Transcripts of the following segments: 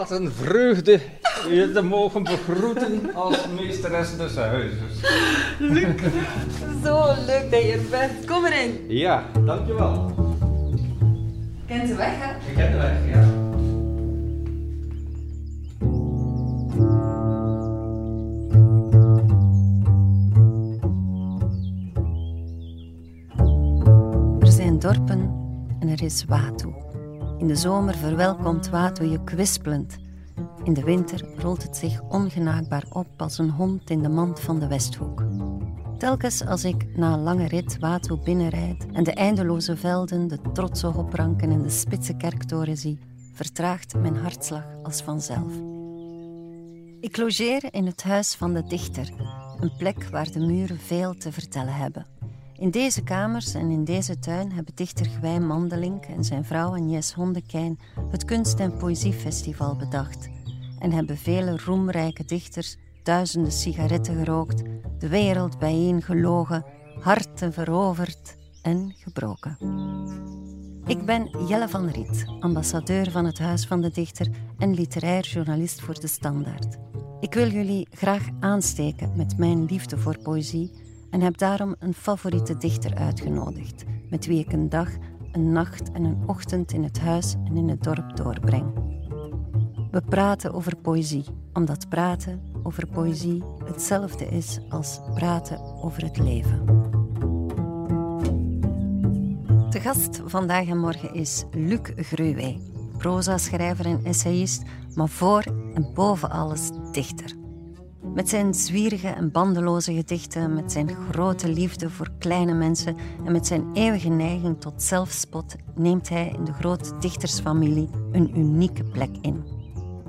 Wat een vreugde je te mogen begroeten als meesteres des huizes. Luc, zo leuk dat je er bent. Kom erin. Ja, dankjewel. Kent de weg, hè? Ik ken de weg, ja. Er zijn dorpen en er is Watu. In de zomer verwelkomt Watu je kwispelend. In de winter rolt het zich ongenaakbaar op als een hond in de mand van de Westhoek. Telkens als ik na een lange rit Watu binnenrijd en de eindeloze velden, de trotse hopranken en de spitse kerktoren zie, vertraagt mijn hartslag als vanzelf. Ik logeer in het huis van de dichter, een plek waar de muren veel te vertellen hebben. In deze kamers en in deze tuin hebben dichter Gwij Mandelink en zijn vrouw Agnes Hondekijn het Kunst- en Poëziefestival bedacht en hebben vele roemrijke dichters duizenden sigaretten gerookt, de wereld bijeengelogen, harten veroverd en gebroken. Ik ben Jelle van Riet, ambassadeur van het Huis van de Dichter en literair journalist voor De Standaard. Ik wil jullie graag aansteken met mijn liefde voor poëzie en heb daarom een favoriete dichter uitgenodigd, met wie ik een dag, een nacht en een ochtend in het huis en in het dorp doorbreng. We praten over poëzie, omdat praten over poëzie hetzelfde is als praten over het leven. De gast vandaag en morgen is Luc Gruwey, proza-schrijver en essayist, maar voor en boven alles dichter. Met zijn zwierige en bandeloze gedichten, met zijn grote liefde voor kleine mensen en met zijn eeuwige neiging tot zelfspot neemt hij in de grote dichtersfamilie een unieke plek in.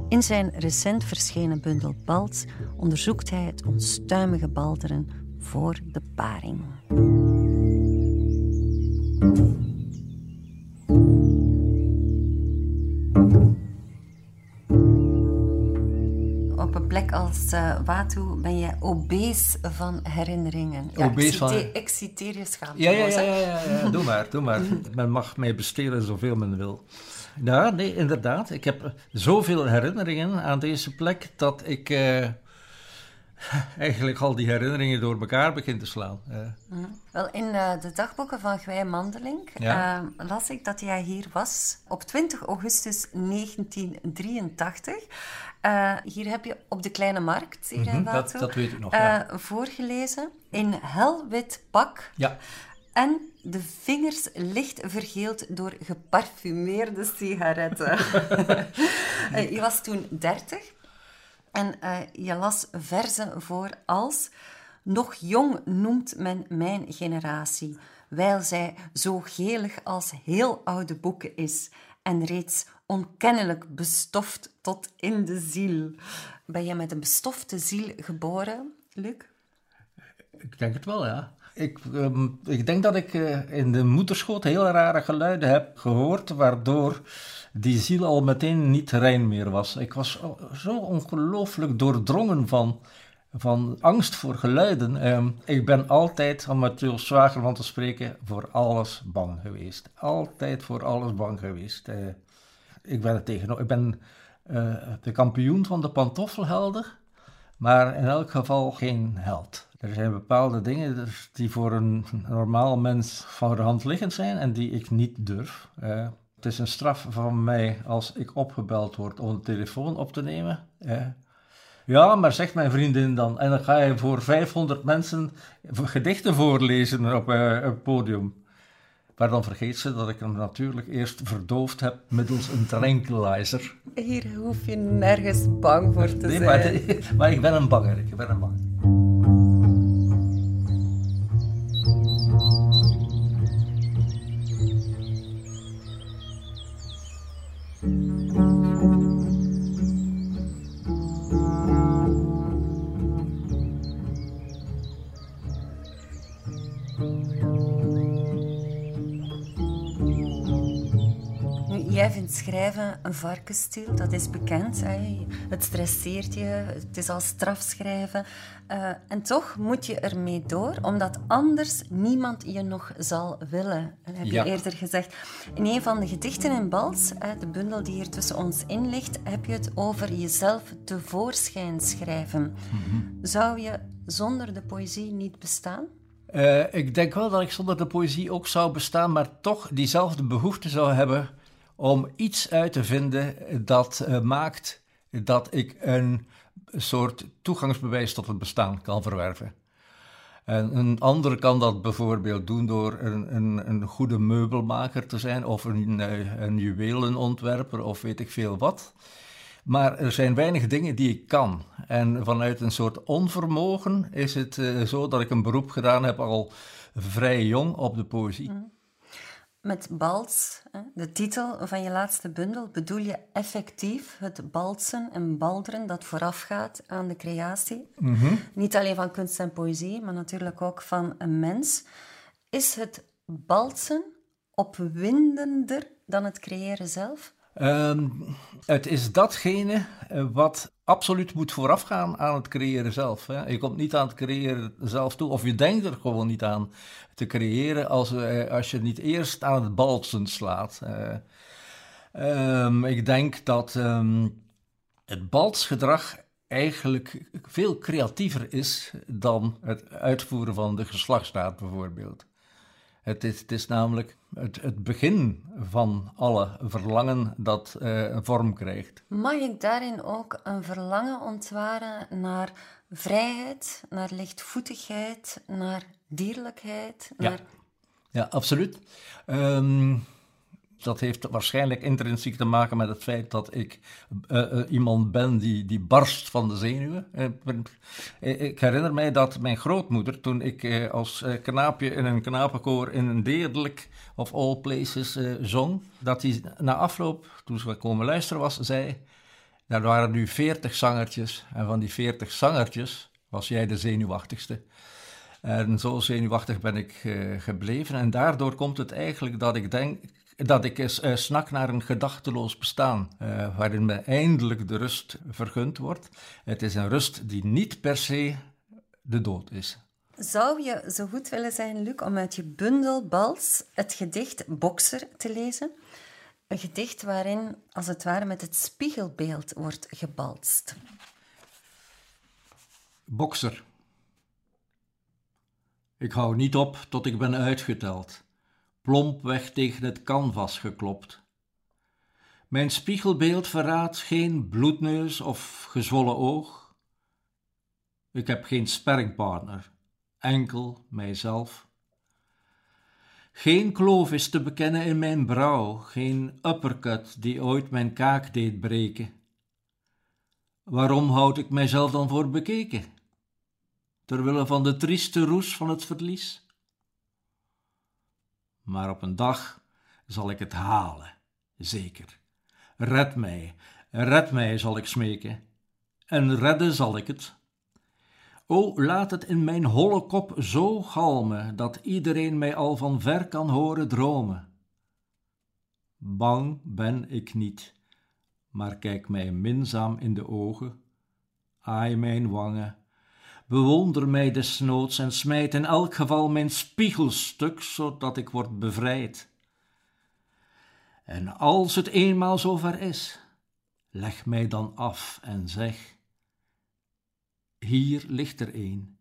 In zijn recent verschenen bundel Balts onderzoekt hij het onstuimige balderen voor de paring. Plek als uh, Watu ben je obese van herinneringen. Ja, Obese ik, van- citeer, ik citeer je schaamte. Ja, ja, ja, ja, ja, ja. doe maar, doe maar. Men mag mij bestelen zoveel men wil. Ja, nee, inderdaad. Ik heb zoveel herinneringen aan deze plek dat ik eh, eigenlijk al die herinneringen door elkaar begin te slaan. Eh, Wel, in eh, de dagboeken van Gwij Mandelink Ja. eh, las ik dat jij hier was op 20 augustus 1983. Eh, hier heb je op de Kleine Markt, hier in Mhm, dat- Watu, dat weet ik nog, ja. voorgelezen in helwit pak. ja, En de vingers licht vergeeld door geparfumeerde sigaretten. Je was toen 30 en eh, je las verzen voor als... Nog jong noemt men mijn generatie, wijl zij zo gelig als heel oude boeken is en reeds onkennelijk bestoft tot in de ziel. Ben je met een bestofte ziel geboren, Luc? ik denk het wel, ja. Ik, ehm, ik denk dat ik eh, in de moederschoot heel rare geluiden heb gehoord, waardoor die ziel al meteen niet rein meer was. Ik was zo ongelooflijk doordrongen van, van angst voor geluiden. Ehm, ik ben altijd, om met Jules Zwager van te spreken, voor alles bang geweest. Altijd voor alles bang geweest. Eh, ik ben het tegen. Ik ben eh, de kampioen van de pantoffelhelden, maar in elk geval geen held. Er zijn bepaalde dingen die voor een normaal mens van de hand liggend zijn en die ik niet durf. Eh, het is een straf van mij als ik opgebeld word om de telefoon op te nemen. Eh, ja, maar zegt mijn vriendin dan. En dan ga je voor 500 mensen gedichten voorlezen op eh, een podium. Maar dan vergeet ze dat ik hem natuurlijk eerst verdoofd heb middels een tranquilizer. Hier hoef je nergens bang voor te Nee, zijn. maar, maar ik ben een banger. Ik ben een banger. Nu, jij vindt schrijven een varkensstiel, dat is bekend. Hè. Het stresseert je, het is al strafschrijven. Uh, en toch moet je ermee door, omdat anders niemand je nog zal willen. Dat heb je eerder gezegd. In een van de gedichten in Bals, de bundel die hier tussen ons in ligt, heb je het over jezelf tevoorschijn schrijven. Mhm. Zou je zonder de poëzie niet bestaan? Uh, ik denk wel dat ik zonder de poëzie ook zou bestaan, maar toch diezelfde behoefte zou hebben om iets uit te vinden dat uh, maakt dat ik een soort toegangsbewijs tot het bestaan kan verwerven. En een ander kan dat bijvoorbeeld doen door een, een, een goede meubelmaker te zijn, of een, eh, een juwelenontwerper, of weet ik veel wat. Maar er zijn weinig dingen die ik kan. En vanuit een soort onvermogen is het uh, zo dat ik een beroep gedaan heb al vrij jong op de poëzie. Mhm. Met Bals, de titel van je laatste bundel, bedoel je effectief het balsen en balderen dat voorafgaat aan de creatie. Mhm. Niet alleen van kunst en poëzie, maar natuurlijk ook van een mens. Is het balsen opwindender dan het creëren zelf? Ehm, het is datgene eh, wat absoluut moet voorafgaan aan het creëren zelf. Hè. Je komt niet aan het creëren zelf toe, of je denkt er gewoon niet aan te creëren als, uh, als je niet eerst aan het balsen slaat. Uh, um, ik denk dat um, het balsgedrag eigenlijk veel creatiever is dan het uitvoeren van de geslachtsdaad bijvoorbeeld. Het is, het is namelijk het, het, begin van alle verlangen dat uh, een vorm krijgt. Mag ik daarin ook een verlangen ontwaren naar vrijheid, naar lichtvoetigheid, naar dierlijkheid? Naar... Ja. ja, absoluut. Um, dat heeft waarschijnlijk intrinsiek te maken met het feit dat ik uh, uh, iemand ben die, die barst van de zenuwen. Uh, ik herinner mij dat mijn grootmoeder, toen ik als knaapje in een knapenkoor in een deerlijk of all places zong, dat hij na afloop, toen ze komen luisteren was, zei, er waren nu veertig zangertjes en van die veertig zangertjes was jij de zenuwachtigste. En zo zenuwachtig ben ik gebleven. En daardoor komt het eigenlijk dat ik denk, dat ik eens uh, snak naar een gedachteloos bestaan, uh, waarin me eindelijk de rust vergund wordt. Het is een rust die niet per se de dood is. Zou je zo goed willen zijn, Luc, om uit je bundel Bals het gedicht Bokser te lezen? Een gedicht waarin, als het ware, met het spiegelbeeld wordt gebalst. Bokser. Ik hou niet op tot ik ben uitgeteld plompweg tegen het canvas geklopt. Mijn spiegelbeeld verraadt geen bloedneus of gezwollen oog. Ik heb geen sparringpartner, enkel mijzelf. Geen kloof is te bekennen in mijn brouw, geen uppercut die ooit mijn kaak deed breken. Waarom houd ik mijzelf dan voor bekeken? Terwille van de trieste roes van het verlies? Maar op een dag zal ik het halen, zeker. Red mij, red mij, zal ik smeken, en redden zal ik het. O, laat het in mijn holle kop zo galmen, dat iedereen mij al van ver kan horen dromen. Bang ben ik niet, maar kijk mij minzaam in de ogen, aai mijn wangen, Bewonder mij desnoods en smijt in elk geval mijn spiegelstuk, zodat ik word bevrijd. En als het eenmaal zover is, leg mij dan af en zeg: Hier ligt er een,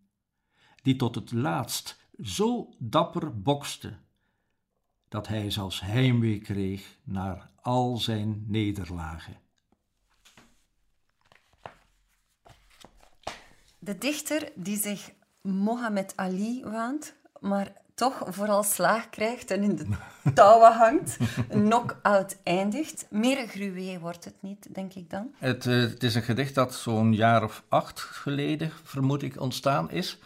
die tot het laatst zo dapper bokste, dat hij zelfs heimwee kreeg naar al zijn nederlagen. De dichter die zich Mohammed Ali waant, maar toch vooral slaag krijgt en in de touwen hangt, knock-out eindigt. Meer gruwee wordt het niet, denk ik dan. Het, uh, het is een gedicht dat zo'n jaar of acht geleden, vermoed ik, ontstaan is.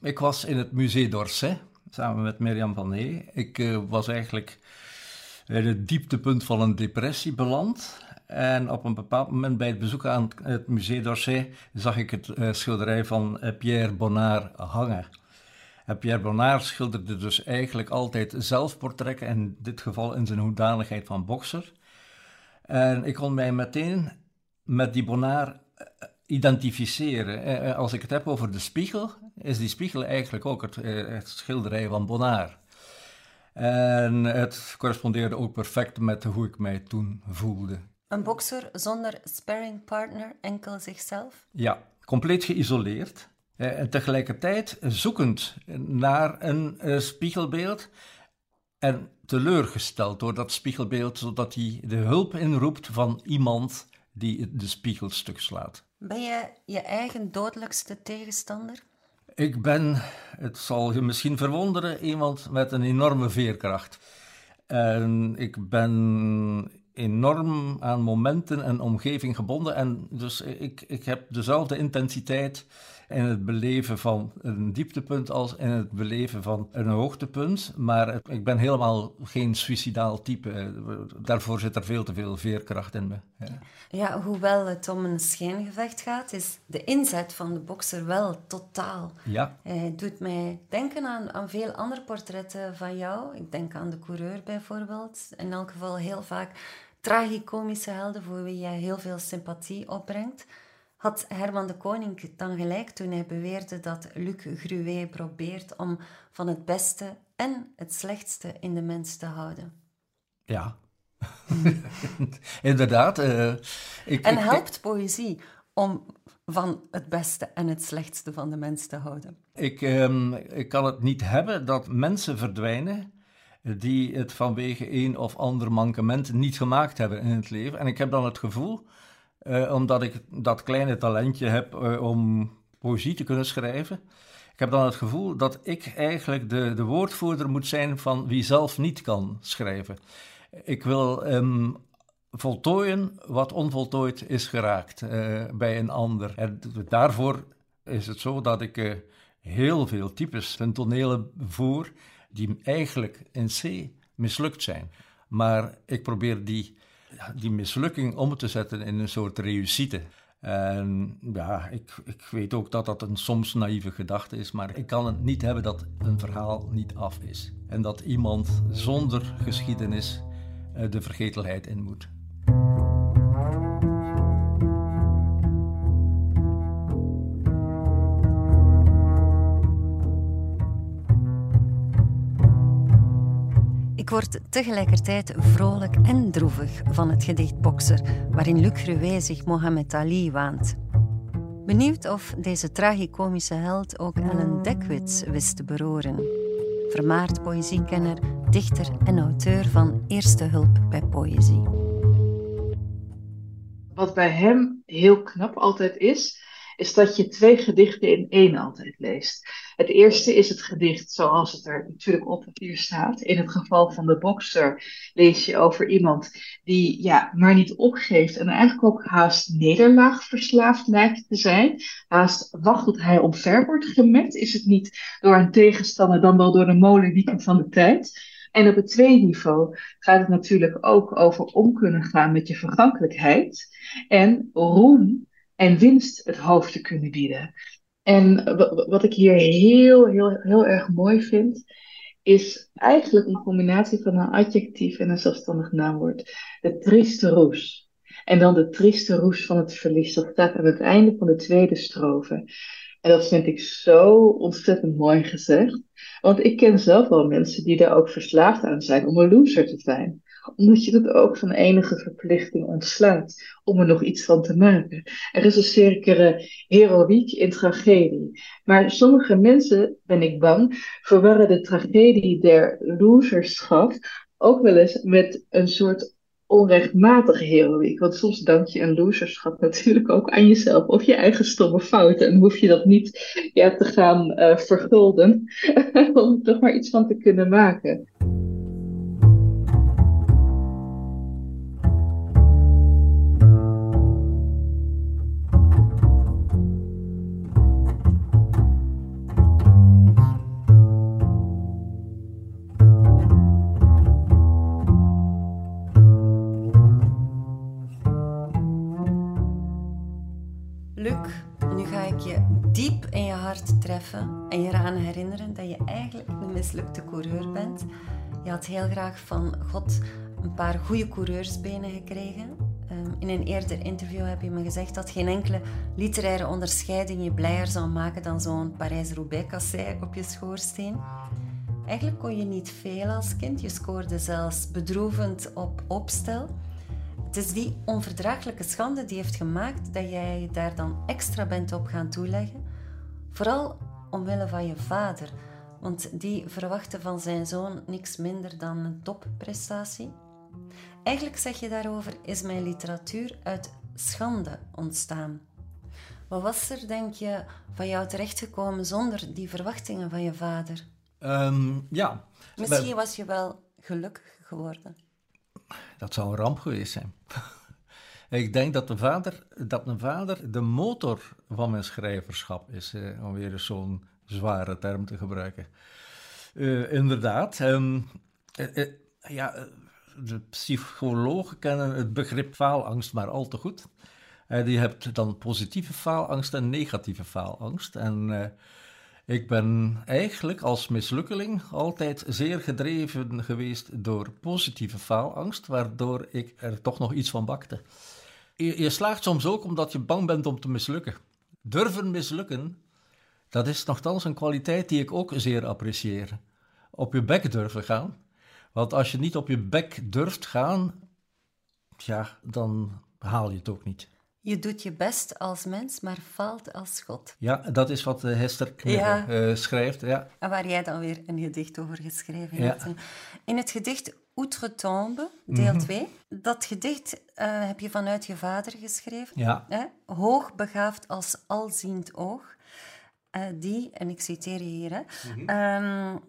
Ik was in het Musée d'Orsay, samen met Mirjam van Nee. Ik uh, was eigenlijk in het dieptepunt van een depressie beland. En op een bepaald moment bij het bezoek aan het Musée d'Orsay zag ik het uh, schilderij van uh, Pierre Bonnard hangen. En Pierre Bonnard schilderde dus eigenlijk altijd zelfportretten, in dit geval in zijn hoedanigheid van bokser. En ik kon mij meteen met die Bonnard identificeren. Als ik het heb over de spiegel, is die spiegel eigenlijk ook het, het schilderij van Bonnard. En het correspondeerde ook perfect met hoe ik mij toen voelde. Een bokser zonder sparringpartner, enkel zichzelf? Ja, compleet geïsoleerd. Eh, en tegelijkertijd zoekend naar een uh, spiegelbeeld en teleurgesteld door dat spiegelbeeld, zodat hij de hulp inroept van iemand die de spiegel stuk slaat. Ben je je eigen dodelijkste tegenstander? Ik ben, het zal je misschien verwonderen, iemand met een enorme veerkracht. En ik ben enorm aan momenten en omgeving gebonden. En dus ik, ik heb dezelfde intensiteit in het beleven van een dieptepunt als in het beleven van een hoogtepunt. Maar ik ben helemaal geen suicidaal type. Daarvoor zit er veel te veel veerkracht in me. Ja. ja, hoewel het om een schijngevecht gaat, is de inzet van de bokser wel totaal. Ja. Hij doet mij denken aan, aan veel andere portretten van jou. Ik denk aan de coureur bijvoorbeeld. In elk geval heel vaak tragicomische helden voor wie jij heel veel sympathie opbrengt. Had Herman de Koning dan gelijk toen hij beweerde dat Luc Gruet probeert om van het beste en het slechtste in de mens te houden? Ja, inderdaad. Uh, ik, en helpt poëzie om van het beste en het slechtste van de mens te houden? Ik, um, ik kan het niet hebben dat mensen verdwijnen die het vanwege een of ander mankement niet gemaakt hebben in het leven. En ik heb dan het gevoel, uh, omdat ik dat kleine talentje heb uh, om poëzie te kunnen schrijven, ik heb dan het gevoel dat ik eigenlijk de, de woordvoerder moet zijn van wie zelf niet kan schrijven. Ik wil um, voltooien wat onvoltooid is geraakt uh, bij een ander. En daarvoor is het zo dat ik heel veel types ten tonele voer die eigenlijk in C mislukt zijn. Maar ik probeer die, die mislukking om te zetten in een soort reussite. En ja, ik, ik weet ook dat dat een soms naïeve gedachte is, maar ik kan het niet hebben dat een verhaal niet af is. En dat iemand zonder geschiedenis eh, de vergetelheid in moet. Ik word tegelijkertijd vrolijk en droevig van het gedicht Bokser, waarin Luc zich Mohammed Ali waant. Benieuwd of deze tragicomische held ook Ellen Dekwits wist te beroeren. Vermaard poëziekenner, dichter en auteur van Eerste Hulp bij Poëzie. Wat bij hem heel knap altijd is, is dat je twee gedichten in één altijd leest. Het eerste is het gedicht zoals het er natuurlijk op papier staat. In het geval van de bokser lees je over iemand die ja, maar niet opgeeft en eigenlijk ook haast nederlaag verslaafd lijkt te zijn. Haast wacht tot hij omver wordt gemet. Is het niet door een tegenstander dan wel door de molenwieken van de tijd? En op het tweede niveau gaat het natuurlijk ook over om kunnen gaan met je vergankelijkheid en roem en winst het hoofd te kunnen bieden. En wat ik hier heel, heel, heel erg mooi vind, is eigenlijk een combinatie van een adjectief en een zelfstandig naamwoord. De trieste roes. En dan de trieste roes van het verlies. Dat staat aan het einde van de tweede strofe. En dat vind ik zo ontzettend mooi gezegd. Want ik ken zelf wel mensen die daar ook verslaafd aan zijn om een loser te zijn omdat je het ook van enige verplichting ontslaat om er nog iets van te maken. Er is een zekere heroïek in tragedie. Maar sommige mensen, ben ik bang, verwarren de tragedie der loserschap ook wel eens met een soort onrechtmatige heroïek. Want soms dank je een loserschap natuurlijk ook aan jezelf of je eigen stomme fouten. En hoef je dat niet ja, te gaan uh, vergulden om er toch maar iets van te kunnen maken. En je eraan herinneren dat je eigenlijk een mislukte coureur bent. Je had heel graag van God een paar goede coureursbenen gekregen. Ehm, in een eerder interview heb je me gezegd dat geen enkele literaire onderscheiding je blijer zou maken dan zo'n Parijs-Roubaix-kassei op je schoorsteen. Eigenlijk kon je niet veel als kind. Je scoorde zelfs bedroevend op opstel. Het is die onverdraaglijke schande die heeft gemaakt dat jij daar dan extra bent op gaan toeleggen. Vooral omwille van je vader, want die verwachtte van zijn zoon niks minder dan een topprestatie. Eigenlijk zeg je daarover, is mijn literatuur uit schande ontstaan. Wat was er, denk je, van jou terechtgekomen zonder die verwachtingen van je vader? Um, ja. Misschien was je wel gelukkig geworden. Dat zou een ramp geweest zijn. Ik denk dat, de vader, dat mijn vader de motor van mijn schrijverschap is, eh, om weer zo'n zware term te gebruiken. Uh, inderdaad. Um, uh, ja, de psychologen kennen het begrip faalangst maar al te goed. Je hebt dan positieve faalangst en negatieve faalangst. En ik ben eigenlijk als mislukkeling altijd zeer gedreven geweest door positieve faalangst, waardoor ik er toch nog iets van bakte. Je, je slaagt soms ook omdat je bang bent om te mislukken. Durven mislukken, dat is nogthans een kwaliteit die ik ook zeer apprecieer. Op je bek durven gaan. Want als je niet op je bek durft gaan, ja, dan haal je het ook niet. Je doet je best als mens, maar faalt als God. Ja, dat is wat uh, Hester Knigge uh, schrijft. Ja. En waar jij dan weer een gedicht over geschreven hebt. In het gedicht Outre-Tombe, deel 2. Mhm. Dat gedicht uh, heb je vanuit je vader geschreven. Ja. Hè? Hoogbegaafd als alziend oog. die, en ik citeer je hier, hè, mm -hmm.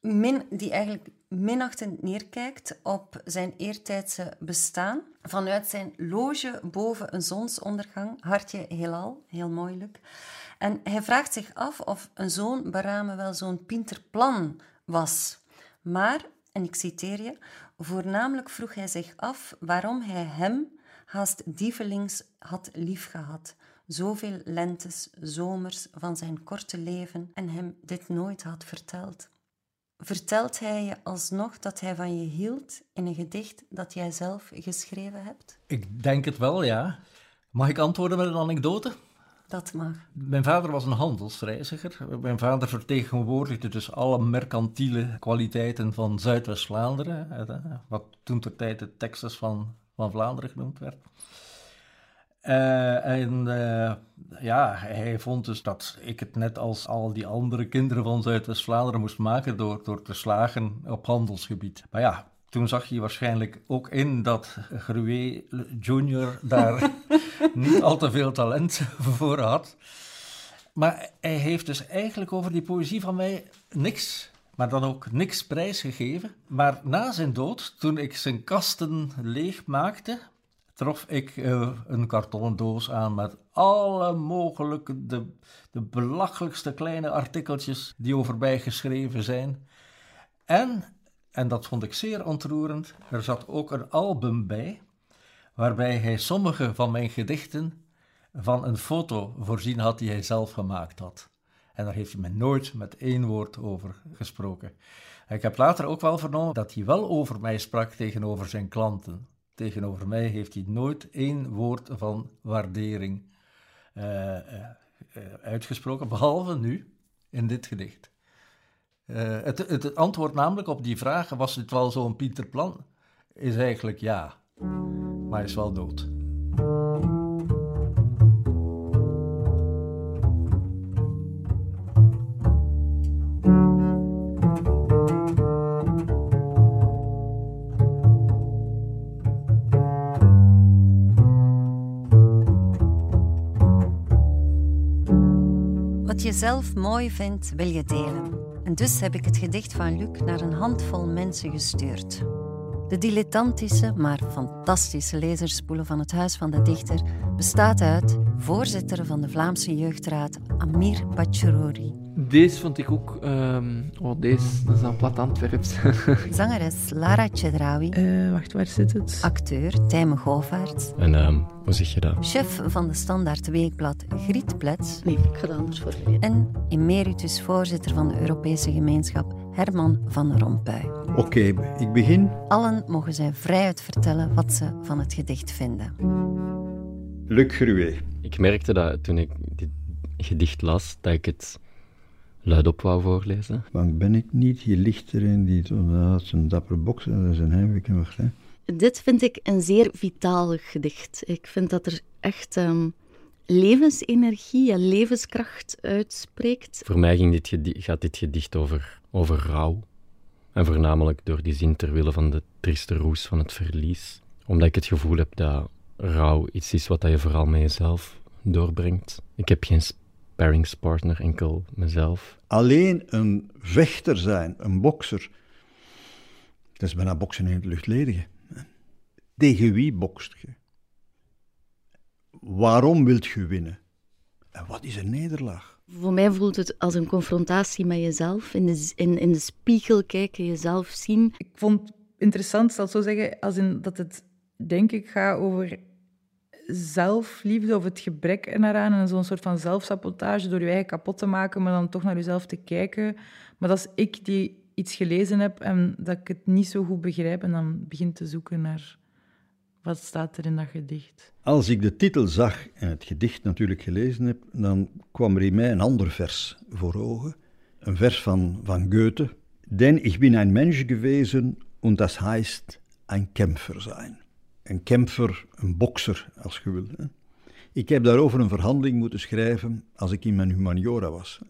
min, die eigenlijk minachtend neerkijkt op zijn eertijdse bestaan. Vanuit zijn loge boven een zonsondergang, hartje heelal, heel moeilijk. En hij vraagt zich af of een zoon beramen wel zo'n pinterplan was. Maar, en ik citeer je, voornamelijk vroeg hij zich af waarom hij hem haast dievelings had liefgehad. Zoveel lentes, zomers van zijn korte leven en hem dit nooit had verteld vertelt hij je alsnog dat hij van je hield in een gedicht dat jij zelf geschreven hebt? Ik denk het wel, ja. Mag ik antwoorden met een anekdote? Dat. Mijn vader was een handelsreiziger. Mijn vader vertegenwoordigde dus alle mercantiele kwaliteiten van Zuidwest-Vlaanderen, wat toen ter tijd de Texas van, van Vlaanderen genoemd werd. Uh, en uh, ja, hij vond dus dat ik het net als al die andere kinderen van Zuidwest-Vlaanderen moest maken door, door te slagen op handelsgebied. Maar ja, toen zag je waarschijnlijk ook in dat Gruwe Junior daar niet al te veel talent voor had. Maar hij heeft dus eigenlijk over die poëzie van mij niks, maar dan ook niks prijsgegeven. Maar na zijn dood, toen ik zijn kasten leeg maakte, trof ik uh, een kartonnen doos aan met alle mogelijke, de, de belachelijkste kleine artikeltjes die over mij geschreven zijn. En, en dat vond ik zeer ontroerend, er zat ook een album bij, waarbij hij sommige van mijn gedichten van een foto voorzien had die hij zelf gemaakt had. En daar heeft hij me nooit met één woord over gesproken. ik heb later ook wel vernomen dat hij wel over mij sprak tegenover zijn klanten tegenover mij heeft hij nooit één woord van waardering uh, uh, uitgesproken, behalve nu in dit gedicht. Het, het, antwoord namelijk op die vraag, was het wel zo'n Pieter Plan, is eigenlijk ja, maar is wel dood. je zelf mooi vindt, wil je delen. En dus heb ik het gedicht van Luc naar een handvol mensen gestuurd. De dilettantische, maar fantastische lezerspoelen van het Huis van de Dichter bestaat uit voorzitter van de Vlaamse Jeugdraad Amir Bachirori. Deze vond ik ook... Um, oh, deze, dat is een plat Antwerps. Zangeres Lara Chedraoui. Uh, wacht, waar zit het? Acteur Tijme Govaerts. En um, hoe zeg je dat? Chef van de Standaard Weekblad Griet Plets. Nee, ik ga het anders voorlezen. En emeritus voorzitter van de Europese gemeenschap Herman van Rompuy. Oké, ik begin. Allen mogen zij vrijuit vertellen wat ze van het gedicht vinden. Luc Gruwe. Ik merkte dat toen ik dit gedicht las, dat ik het luidop wou voorlezen. Bang ben ik niet. Hier ligt er een die dat is een dapper bokser, dat is een heimweg. Wacht, hè. Dit vind ik een zeer vitaal gedicht. Ik vind dat er echt ehm, levensenergie en levenskracht uitspreekt. Voor mij ging dit gaat dit gedicht over, over rouw. En voornamelijk door die zin ter wille van de trieste roes van het verlies. Omdat ik het gevoel heb dat rouw iets is wat dat je vooral met jezelf doorbrengt. Ik heb geen sparringspartner, enkel mezelf. Alleen een vechter zijn, een bokser, dat is bijna boksen in het luchtledige. Tegen wie bokst je? Waarom wilt je winnen? En wat is een nederlaag? Voor mij voelt het als een confrontatie met jezelf. In de, in, in de spiegel kijken, jezelf zien. Ik vond het interessant, zal ik zo zeggen, als in dat het denk ik gaat over zelfliefde of het gebrek ernaar en zo'n soort van zelfsabotage door je eigen kapot te maken, maar dan toch naar jezelf te kijken. Maar dat is ik die iets gelezen heb en dat ik het niet zo goed begrijp en dan begin te zoeken naar wat staat er in dat gedicht. Als ik de titel zag en het gedicht natuurlijk gelezen heb, dan kwam er in mij een ander vers voor ogen. Een vers van, van Goethe. Denn ich bin ein Mensch gewesen und das heißt ein Kämpfer sein. Een kämpfer, een bokser, als je wil. hè. Ik heb daarover een verhandeling moeten schrijven als ik in mijn humaniora was.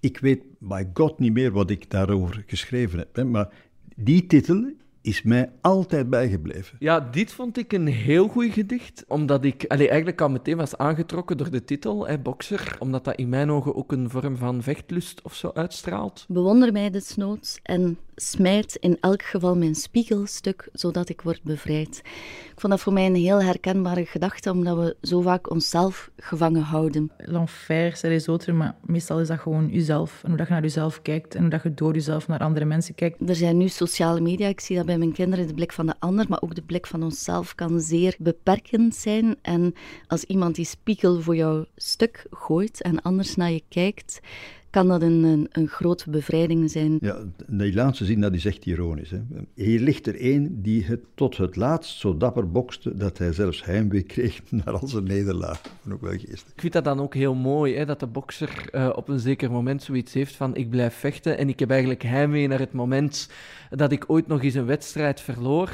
Ik weet bij God niet meer wat ik daarover geschreven heb, maar die titel is mij altijd bijgebleven. Ja, dit vond ik een heel goed gedicht. Omdat ik allee, eigenlijk al meteen was aangetrokken door de titel, hè, Bokser. Omdat dat in mijn ogen ook een vorm van vechtlust of zo uitstraalt. Bewonder mij desnoods en smijt in elk geval mijn spiegelstuk, zodat ik word bevrijd. Ik vond dat voor mij een heel herkenbare gedachte, omdat we zo vaak onszelf gevangen houden. L'enfer, c'est les autres, maar meestal is dat gewoon jezelf. En hoe dat je naar jezelf kijkt en hoe dat je door jezelf naar andere mensen kijkt. Er zijn nu sociale media, ik zie dat bij mijn kinderen, de blik van de ander, maar ook de blik van onszelf kan zeer beperkend zijn. En als iemand die spiegel voor jouw stuk gooit en anders naar je kijkt, kan dat een, een, een grote bevrijding zijn. Ja, die laatste zin dat is echt ironisch. Hè. Hier ligt er één die het tot het laatst zo dapper bokste dat hij zelfs heimwee kreeg naar al zijn nederlaag. Wel geestig. Ik vind dat dan ook heel mooi, hè, dat de bokser eh, op een zeker moment zoiets heeft van ik blijf vechten en ik heb eigenlijk heimwee naar het moment dat ik ooit nog eens een wedstrijd verloor.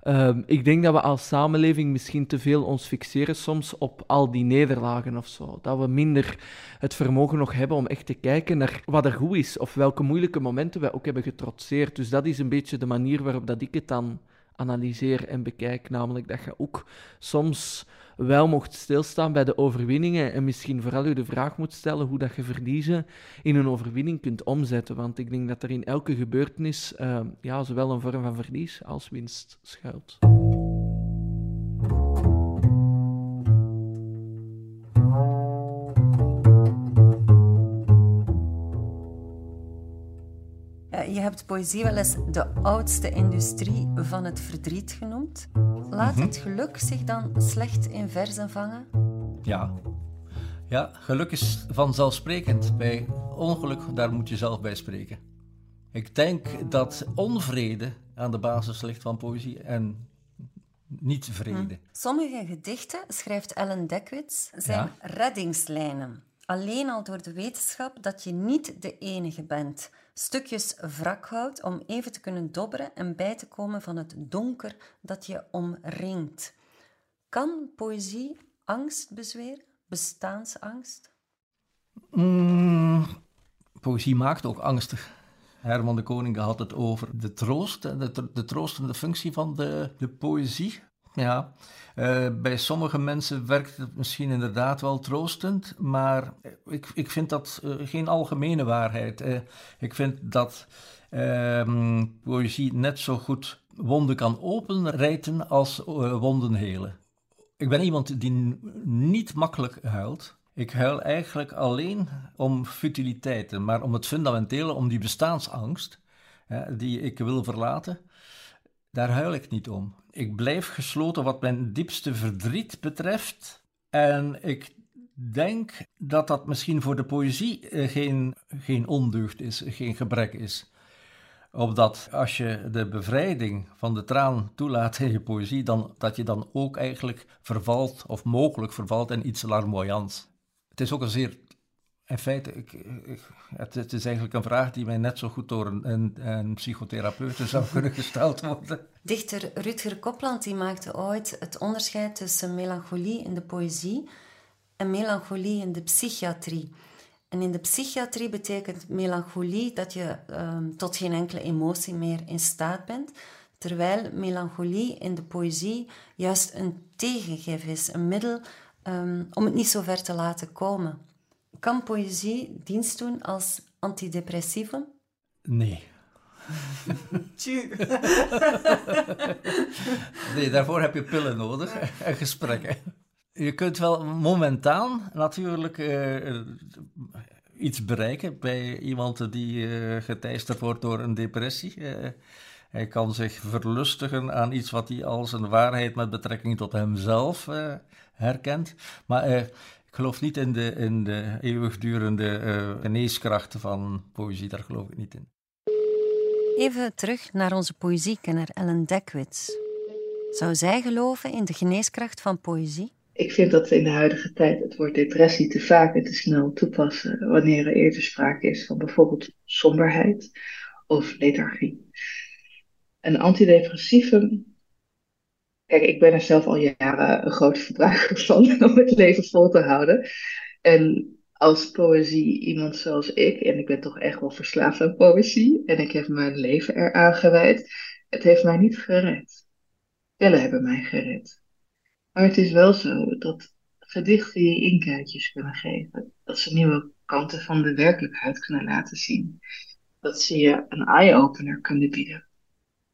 Ehm, ik denk dat we als samenleving misschien te veel ons fixeren soms op al die nederlagen of zo. Dat we minder het vermogen nog hebben om echt te kijken naar wat er goed is of welke moeilijke momenten wij ook hebben getrotseerd. Dus dat is een beetje de manier waarop dat ik het dan analyseer en bekijk. Namelijk dat je ook soms wel mocht stilstaan bij de overwinningen en misschien vooral je de vraag moet stellen hoe dat je verliezen in een overwinning kunt omzetten. Want ik denk dat er in elke gebeurtenis eh, ja, zowel een vorm van verlies als winst schuilt. Ja, je hebt poëzie wel eens de oudste industrie van het verdriet genoemd. Laat het geluk zich dan slecht in verzen vangen? Ja. Ja, geluk is vanzelfsprekend. Bij ongeluk, daar moet je zelf bij spreken. Ik denk dat onvrede aan de basis ligt van poëzie en niet vrede. Sommige gedichten, schrijft Ellen Dekwits, zijn Ja. reddingslijnen. Alleen al door de wetenschap dat je niet de enige bent. Stukjes wrak houdt om even te kunnen dobberen en bij te komen van het donker dat je omringt. Kan poëzie angst bezweren? Bestaansangst? Mm, poëzie maakt ook angstig. Herman de Koning had het over de troost, en de, de troostende functie van de, de poëzie. Ja, eh, bij sommige mensen werkt het misschien inderdaad wel troostend, maar ik, ik vind dat eh, geen algemene waarheid. Eh, ik vind dat ehm, poëzie net zo goed wonden kan openrijten als wonden helen. Ik ben iemand die niet makkelijk huilt. Ik huil eigenlijk alleen om futiliteiten, maar om het fundamentele, om die bestaansangst, die ik wil verlaten, daar huil ik niet om. Ik blijf gesloten wat mijn diepste verdriet betreft. En ik denk dat dat misschien voor de poëzie eh, geen, geen ondeugd is, geen gebrek is. Omdat als je de bevrijding van de traan toelaat in je poëzie, dan, dat je dan ook eigenlijk vervalt, of mogelijk vervalt in iets larmoyants. Het is ook een zeer in feite, ik, het, is eigenlijk een vraag die mij net zo goed door een, een, een psychotherapeut zou kunnen gesteld worden. Dichter Rutger Kopland die maakte ooit het onderscheid tussen melancholie in de poëzie en melancholie in de psychiatrie. En in de psychiatrie betekent melancholie dat je um, tot geen enkele emotie meer in staat bent, terwijl melancholie in de poëzie juist een tegengif is, een middel um, om het niet zo ver te laten komen. Kan poëzie dienst doen als antidepressivum? Nee. nee, daarvoor heb je pillen nodig en gesprekken. Je kunt wel momentaan natuurlijk uh, iets bereiken bij iemand die uh, geteisterd wordt door een depressie. Uh, hij kan zich verlustigen aan iets wat hij als een waarheid met betrekking tot hemzelf herkent. Maar ik geloof niet in de, in de eeuwigdurende uh, geneeskrachten van poëzie, daar geloof ik niet in. Even terug naar onze poëziekenner Ellen Dekwits. Zou zij geloven in de geneeskracht van poëzie? Ik vind dat we in de huidige tijd het woord depressie te vaak en te snel toepassen wanneer er eerder sprake is van bijvoorbeeld somberheid of lethargie. Een antidepressivum Kijk, ik ben er zelf al jaren een grote verbruiker van om het leven vol te houden. En als poëzie iemand zoals ik, en ik ben toch echt wel verslaafd aan poëzie, en ik heb mijn leven eraan gewijd, het heeft mij niet gered. Pillen hebben mij gered. Maar het is wel zo dat gedichten je inkijkjes kunnen geven, dat ze nieuwe kanten van de werkelijkheid kunnen laten zien, dat ze je een eye-opener kunnen bieden.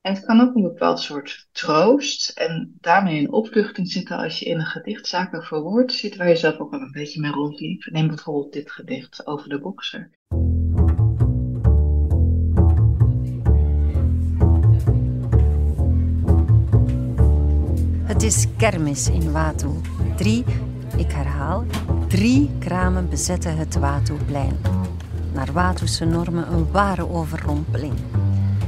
En het kan ook een bepaald soort troost en daarmee een opluchting zitten als je in een gedicht zaken verwoord ziet waar je zelf ook al een beetje mee rondliep. Neem bijvoorbeeld dit gedicht over de bokser. Het is kermis in Watu. Drie, ik herhaal, drie kramen bezetten het Watuplein. Naar Watu'se normen een ware overrompeling.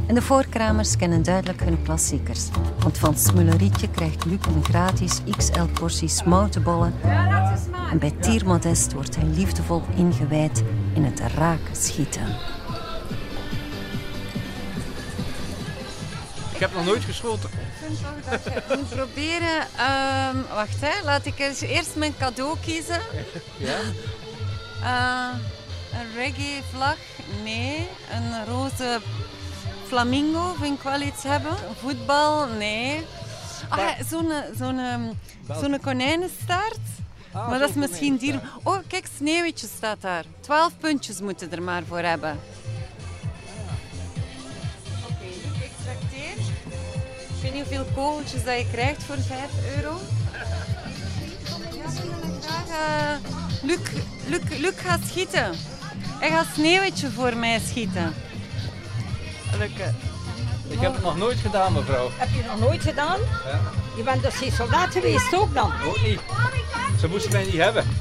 En de voorkramers kennen duidelijk hun klassiekers. Want van Smullerietje krijgt Luc een gratis XL-portie smoutenbollen. En bij Tier Modest wordt hij liefdevol ingewijd in het raken schieten. Ik heb nog nooit geschoten. Ik vind toch dat je moet proberen... Um, wacht, hè. laat ik eens eerst mijn cadeau kiezen. Ja? Uh, een reggae-vlag? Nee. Een roze Flamingo vind ik wel iets hebben. Voetbal, nee. Ah, zo'n zo'n zo'n konijnenstaart. Ah, maar dat is misschien dier. Oh, kijk, sneeuwtje staat daar. Twaalf puntjes moeten er maar voor hebben. Oké, ik trakteer. Ik weet niet hoeveel kogeltjes dat je krijgt voor 5 euro. Ja, uh, Luc, Luc, Luc gaat schieten. Hij gaat sneeuwtje voor mij schieten. Lukken. Ik heb het nog nooit gedaan, mevrouw. Heb je nog nooit gedaan? Ja. Je bent dus geen soldaat geweest ook dan? Ook niet. Ze moesten mij niet hebben.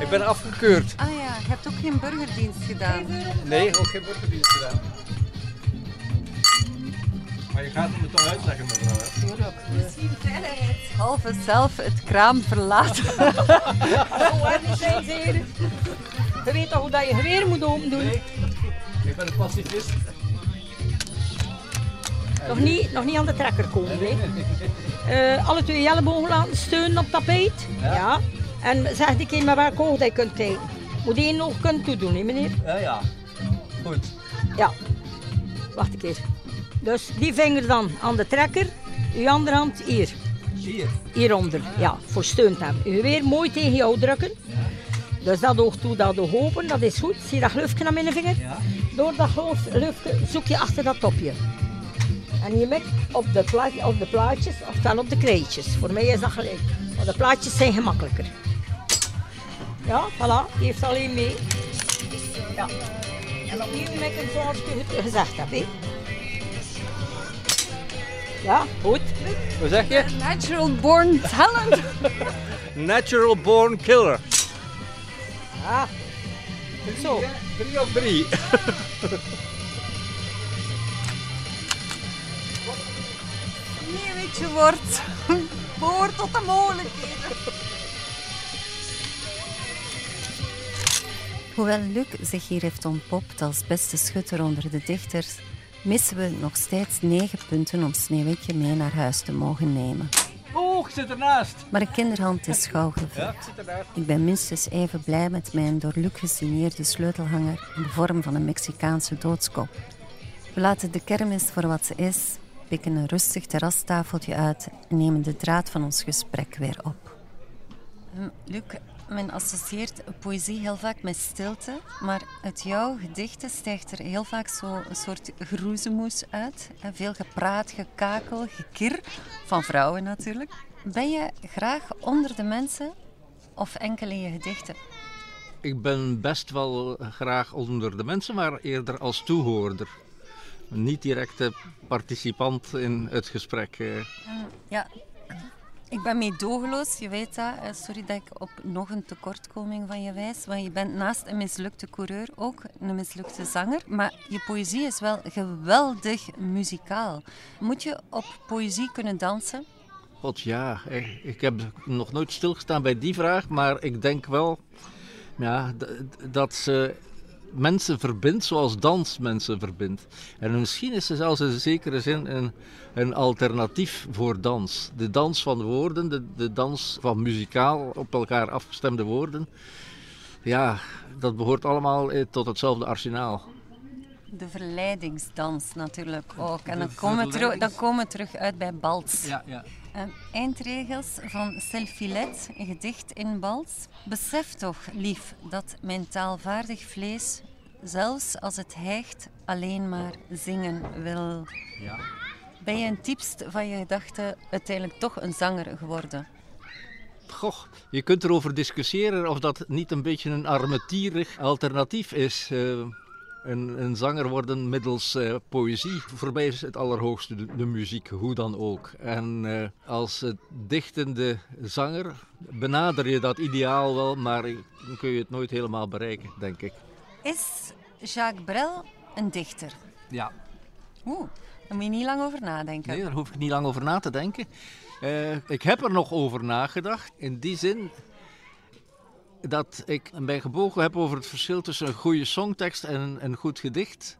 Ik ben afgekeurd. Ah ja, je hebt ook geen burgerdienst gedaan. Nee, ook geen burgerdienst gedaan. Maar je gaat het me toch uitleggen, mevrouw. Tuurlijk. Misschien veiligheidshalve zelf het kraam verlaten. Hoe niet zijn zeer. Je weet toch hoe dat je geweer moet open doen? Nee. Ik ben een pacifist. Nog niet, nog niet aan de trekker komen, hè? Uh, alle twee ellebogen laten steunen op tapijt. Ja. ja. En zeg een keer met welke oog je kunt kijken. Moet één nog kunnen toedoen, hè, meneer? Ja, ja. Goed. Ja. Wacht een keer. Dus die vinger dan aan de trekker. Uw andere hand hier. Hier? Hieronder, ja. Voor steun te hebben. Uw weer mooi tegen jou drukken. Ja. Dus dat oog toe, dat oog open, dat is goed. Zie je dat glufje aan mijn vinger? Ja. Door dat glufje zoek je achter dat topje. En je mikt op de, op de plaatjes, ofwel op de kreetjes. Voor mij is dat gelijk. Maar de plaatjes zijn gemakkelijker. Ja, voilà, die heeft alleen mee. Ja. En opnieuw mikken zoals ik het gezegd heb. Hè. Ja, goed. Hoe zeg je? Natural born talent. Natural born killer. Ja. Zo. Drie op drie. Nee, weet wordt boor tot de mogelijkheden. Hoewel Luc zich hier heeft ontpopt als beste schutter onder de dichters, missen we nog steeds negen punten om Sneeuwwitje mee naar huis te mogen nemen. Oeh, ik zit ernaast. Maar een kinderhand is gauw gevuld. Ja, ik zit ernaast. Ik ben minstens even blij met mijn door Luc gesigneerde sleutelhanger in de vorm van een Mexicaanse doodskop. We laten de kermis voor wat ze is, pikken een rustig terrastafeltje uit en nemen de draad van ons gesprek weer op. Hm, Luc, men associeert poëzie heel vaak met stilte, maar uit jouw gedichten stijgt er heel vaak zo een soort geroezemoes uit. En Veel gepraat, gekakel, gekir, van vrouwen natuurlijk. Ben je graag onder de mensen of enkel in je gedichten? Ik ben best wel graag onder de mensen, maar eerder als toehoorder. Niet directe participant in het gesprek. eh. Ja, ik ben meedogenloos, je weet dat. Eh, Sorry dat ik op nog een tekortkoming van je wijs. Want je bent naast een mislukte coureur ook een mislukte zanger. Maar je poëzie is wel geweldig muzikaal. Moet je op poëzie kunnen dansen? God ja, ik, ik heb nog nooit stilgestaan bij die vraag, maar ik denk wel ja, dat ze mensen verbindt zoals dans mensen verbindt. En misschien is ze zelfs in zekere zin een, een alternatief voor dans. De dans van woorden, de, de dans van muzikaal op elkaar afgestemde woorden. Ja, dat behoort allemaal eh, tot hetzelfde arsenaal. De verleidingsdans natuurlijk ook. En dan komen, we terug, dan komen we terug uit bij Bals. Ja, ja. Eh, eindregels van Selfilet, een gedicht in Bals. Besef toch, lief, dat mijn taalvaardig vlees, zelfs als het hijgt, alleen maar zingen wil. Ja. Ben je een diepst van je gedachten uiteindelijk toch een zanger geworden? Goh, je kunt erover discussiëren of dat niet een beetje een armetierig alternatief is. eh, een, een zanger worden middels eh, poëzie. Voor mij is het allerhoogste de, de muziek, hoe dan ook. En eh, als dichtende zanger benader je dat ideaal wel, maar dan kun je het nooit helemaal bereiken, denk ik. Is Jacques Brel een dichter? Ja. Oeh, daar moet je niet lang over nadenken. Nee, daar hoef ik niet lang over na te denken. Eh, ik heb er nog over nagedacht. In die zin dat ik mij gebogen heb over het verschil tussen een goede songtekst en een, goed gedicht.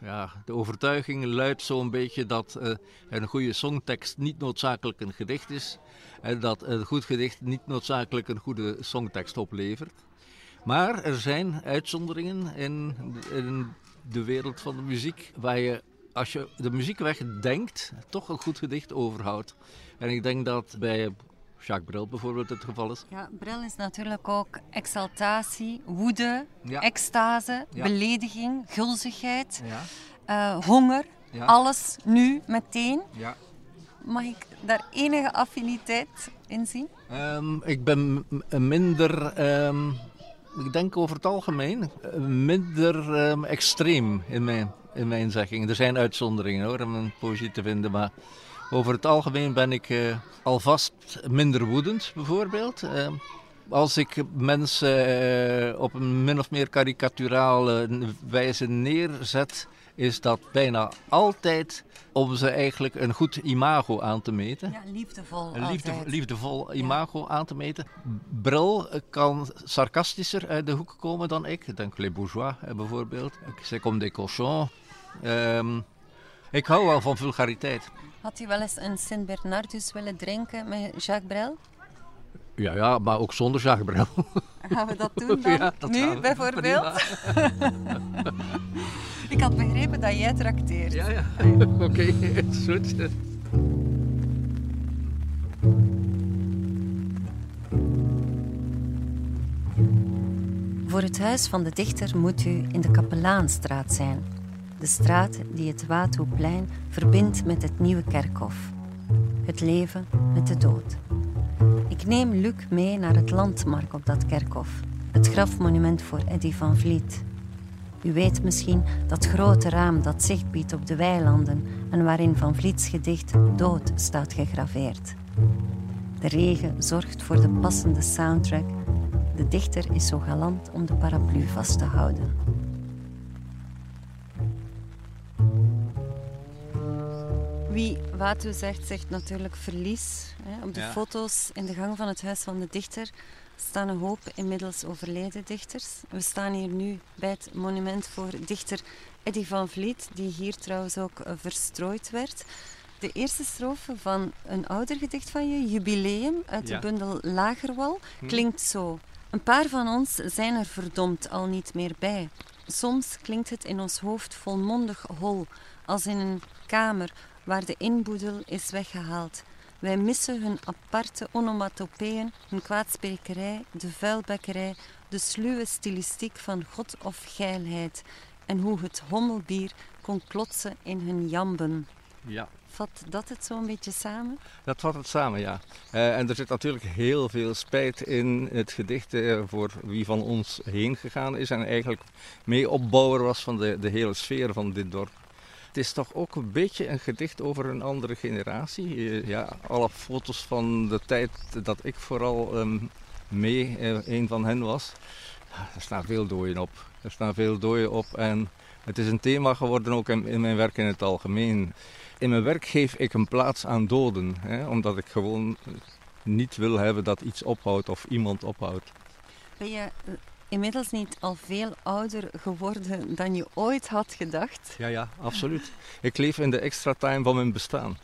Ja, de overtuiging luidt zo'n beetje dat eh, een goede songtekst niet noodzakelijk een gedicht is. En dat een goed gedicht niet noodzakelijk een goede songtekst oplevert. Maar er zijn uitzonderingen in, in de wereld van de muziek waar je, als je de muziek wegdenkt, toch een goed gedicht overhoudt. En ik denk dat bij Jacques Brel bijvoorbeeld het geval is. Ja, Brel is natuurlijk ook exaltatie, woede, Ja. extase, Ja. belediging, gulzigheid, Ja. eh, honger. Alles nu, meteen. Ja. Mag ik daar enige affiniteit in zien? Ehm, ik ben minder, ehm, ik denk over het algemeen, eh, minder ehm, extreem in mijn, in mijn zegging. Er zijn uitzonderingen hoor, om een poëzie te vinden, maar over het algemeen ben ik eh, alvast minder woedend bijvoorbeeld. Ehm, als ik mensen eh, op een min of meer karikaturale wijze neerzet, is dat bijna altijd om ze eigenlijk een goed imago aan te meten. Ja, liefdevol Een liefde, liefdevol imago aan te meten. Bril kan sarcastischer uit de hoek komen dan ik. Ik denk Les Bourgeois eh, bijvoorbeeld. C'est comme des cochons. Ehm, ik hou wel van vulgariteit. Had u wel eens een Sint Bernardus willen drinken met Jacques Brel? Ja, ja, maar ook zonder Jacques Brel. Gaan we dat doen dan? Ja, dat gaan nu bijvoorbeeld? ik had begrepen dat jij trakteert. Ja, ja. Oké, is goed. Voor het huis van de dichter moet u in de Kapelaanstraat zijn. De straat die het Watoeplein verbindt met het nieuwe kerkhof. Het leven met de dood. Ik neem Luc mee naar het landmark op dat kerkhof. Het grafmonument voor Eddy van Vliet. U weet misschien dat grote raam dat zicht biedt op de weilanden en waarin Van Vliets gedicht Dood staat gegraveerd. De regen zorgt voor de passende soundtrack de dichter is zo galant om de paraplu vast te houden. Wie Watu zegt, zegt natuurlijk verlies. Hè. Op de Ja. foto's in de gang van het Huis van de Dichter staan een hoop inmiddels overleden dichters. We staan hier nu bij het monument voor dichter Eddy van Vliet, die hier trouwens ook eh, verstrooid werd. De eerste strofe van een ouder gedicht van je, Jubileum, uit Ja. de bundel Lagerwal, Hm. klinkt zo. Een paar van ons zijn er verdomd al niet meer bij. Soms klinkt het in ons hoofd volmondig hol, als in een kamer waar de inboedel is weggehaald. Wij missen hun aparte onomatopeeën, hun kwaadsprekerij, de vuilbekkerij, de sluwe stilistiek van god of geilheid en hoe het hommelbier kon klotsen in hun jamben. Ja, Vat dat het zo'n beetje samen? dat vat het samen, ja. Eh, en er zit natuurlijk heel veel spijt in het gedicht eh, voor wie van ons heen gegaan is en eigenlijk mee opbouwer was van de, de hele sfeer van dit dorp. Is toch ook een beetje een gedicht over een andere generatie. Ja, alle foto's van de tijd dat ik vooral ehm, mee eh, een van hen was, er staan veel dooien op. Er staan veel dooien op en het is een thema geworden ook in, in mijn werk in het algemeen. In mijn werk geef ik een plaats aan doden, hè, omdat ik gewoon niet wil hebben dat iets ophoudt of iemand ophoudt. Ben je eh, inmiddels niet al veel ouder geworden dan je ooit had gedacht? Ja, ja, absoluut. Ik leef in de extra time van mijn bestaan.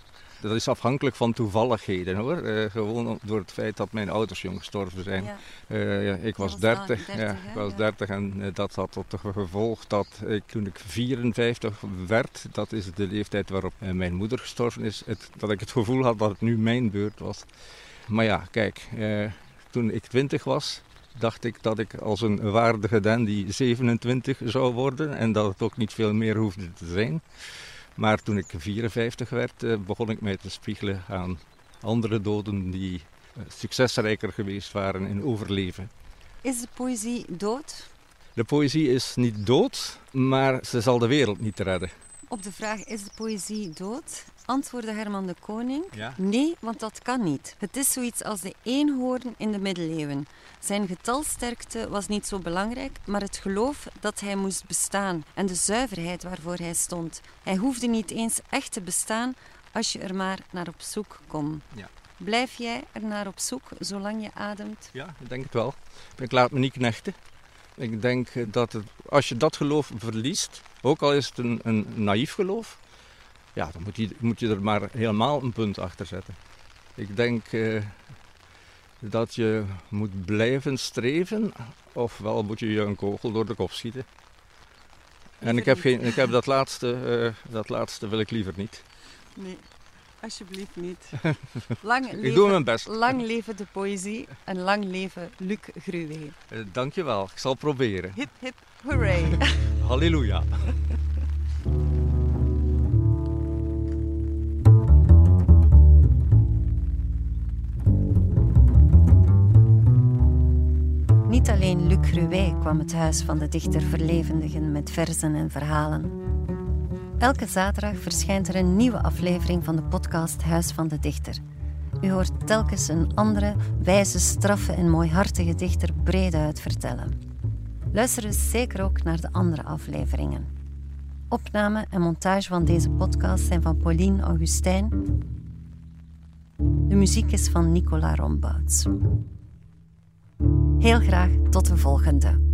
Dat is afhankelijk van toevalligheden hoor. Eh, gewoon door het feit dat mijn ouders jong gestorven zijn. Ja. Eh, ja, ik was was dan 30, 30, ja, ik was Ja. 30 en eh, dat had tot gevolg dat ik toen ik 54 werd, dat is de leeftijd waarop mijn moeder gestorven is, het, dat ik het gevoel had dat het nu mijn beurt was. Maar ja, kijk, toen ik 20 was, dacht ik dat ik als een waardige dandy 27 zou worden en dat het ook niet veel meer hoefde te zijn. Maar toen ik 54 werd, eh, begon ik mij te spiegelen aan andere doden die eh, succesrijker geweest waren in overleven. Is de poëzie dood? De poëzie is niet dood, maar ze zal de wereld niet redden. Op de vraag is de poëzie dood? Antwoordde Herman de Koning. Ja. Nee, want dat kan niet. Het is zoiets als de eenhoorn in de middeleeuwen. Zijn getalsterkte was niet zo belangrijk, maar het geloof dat hij moest bestaan en de zuiverheid waarvoor hij stond. Hij hoefde niet eens echt te bestaan als je er maar naar op zoek kon. Ja. Blijf jij er naar op zoek zolang je ademt? Ja, ik denk het wel. Ik laat me niet knechten. Ik denk dat het, als je dat geloof verliest, ook al is het een, een naïef geloof, ja, dan moet je, moet je er maar helemaal een punt achter zetten. Ik denk eh, dat je moet blijven streven, ofwel moet je je een kogel door de kop schieten. En ik heb, geen, ik heb dat, laatste, eh, dat laatste wil ik liever niet. Nee, alsjeblieft niet. Lang leven, Ik doe mijn best. Lang leven de poëzie en lang leven Luc Gruwe. Eh, dankjewel, ik zal proberen. Hip hip hooray. Halleluja. Luc Gruwij kwam het huis van de dichter verlevendigen met verzen en verhalen. Elke zaterdag verschijnt er een nieuwe aflevering van de podcast Huis van de Dichter. U hoort telkens een andere, wijze, straffe en mooihartige dichter breed vertellen. Luister dus zeker ook naar de andere afleveringen. Opname en montage van deze podcast zijn van Pauline Augustijn. De muziek is van Nicola Rombouts. Heel graag tot de volgende.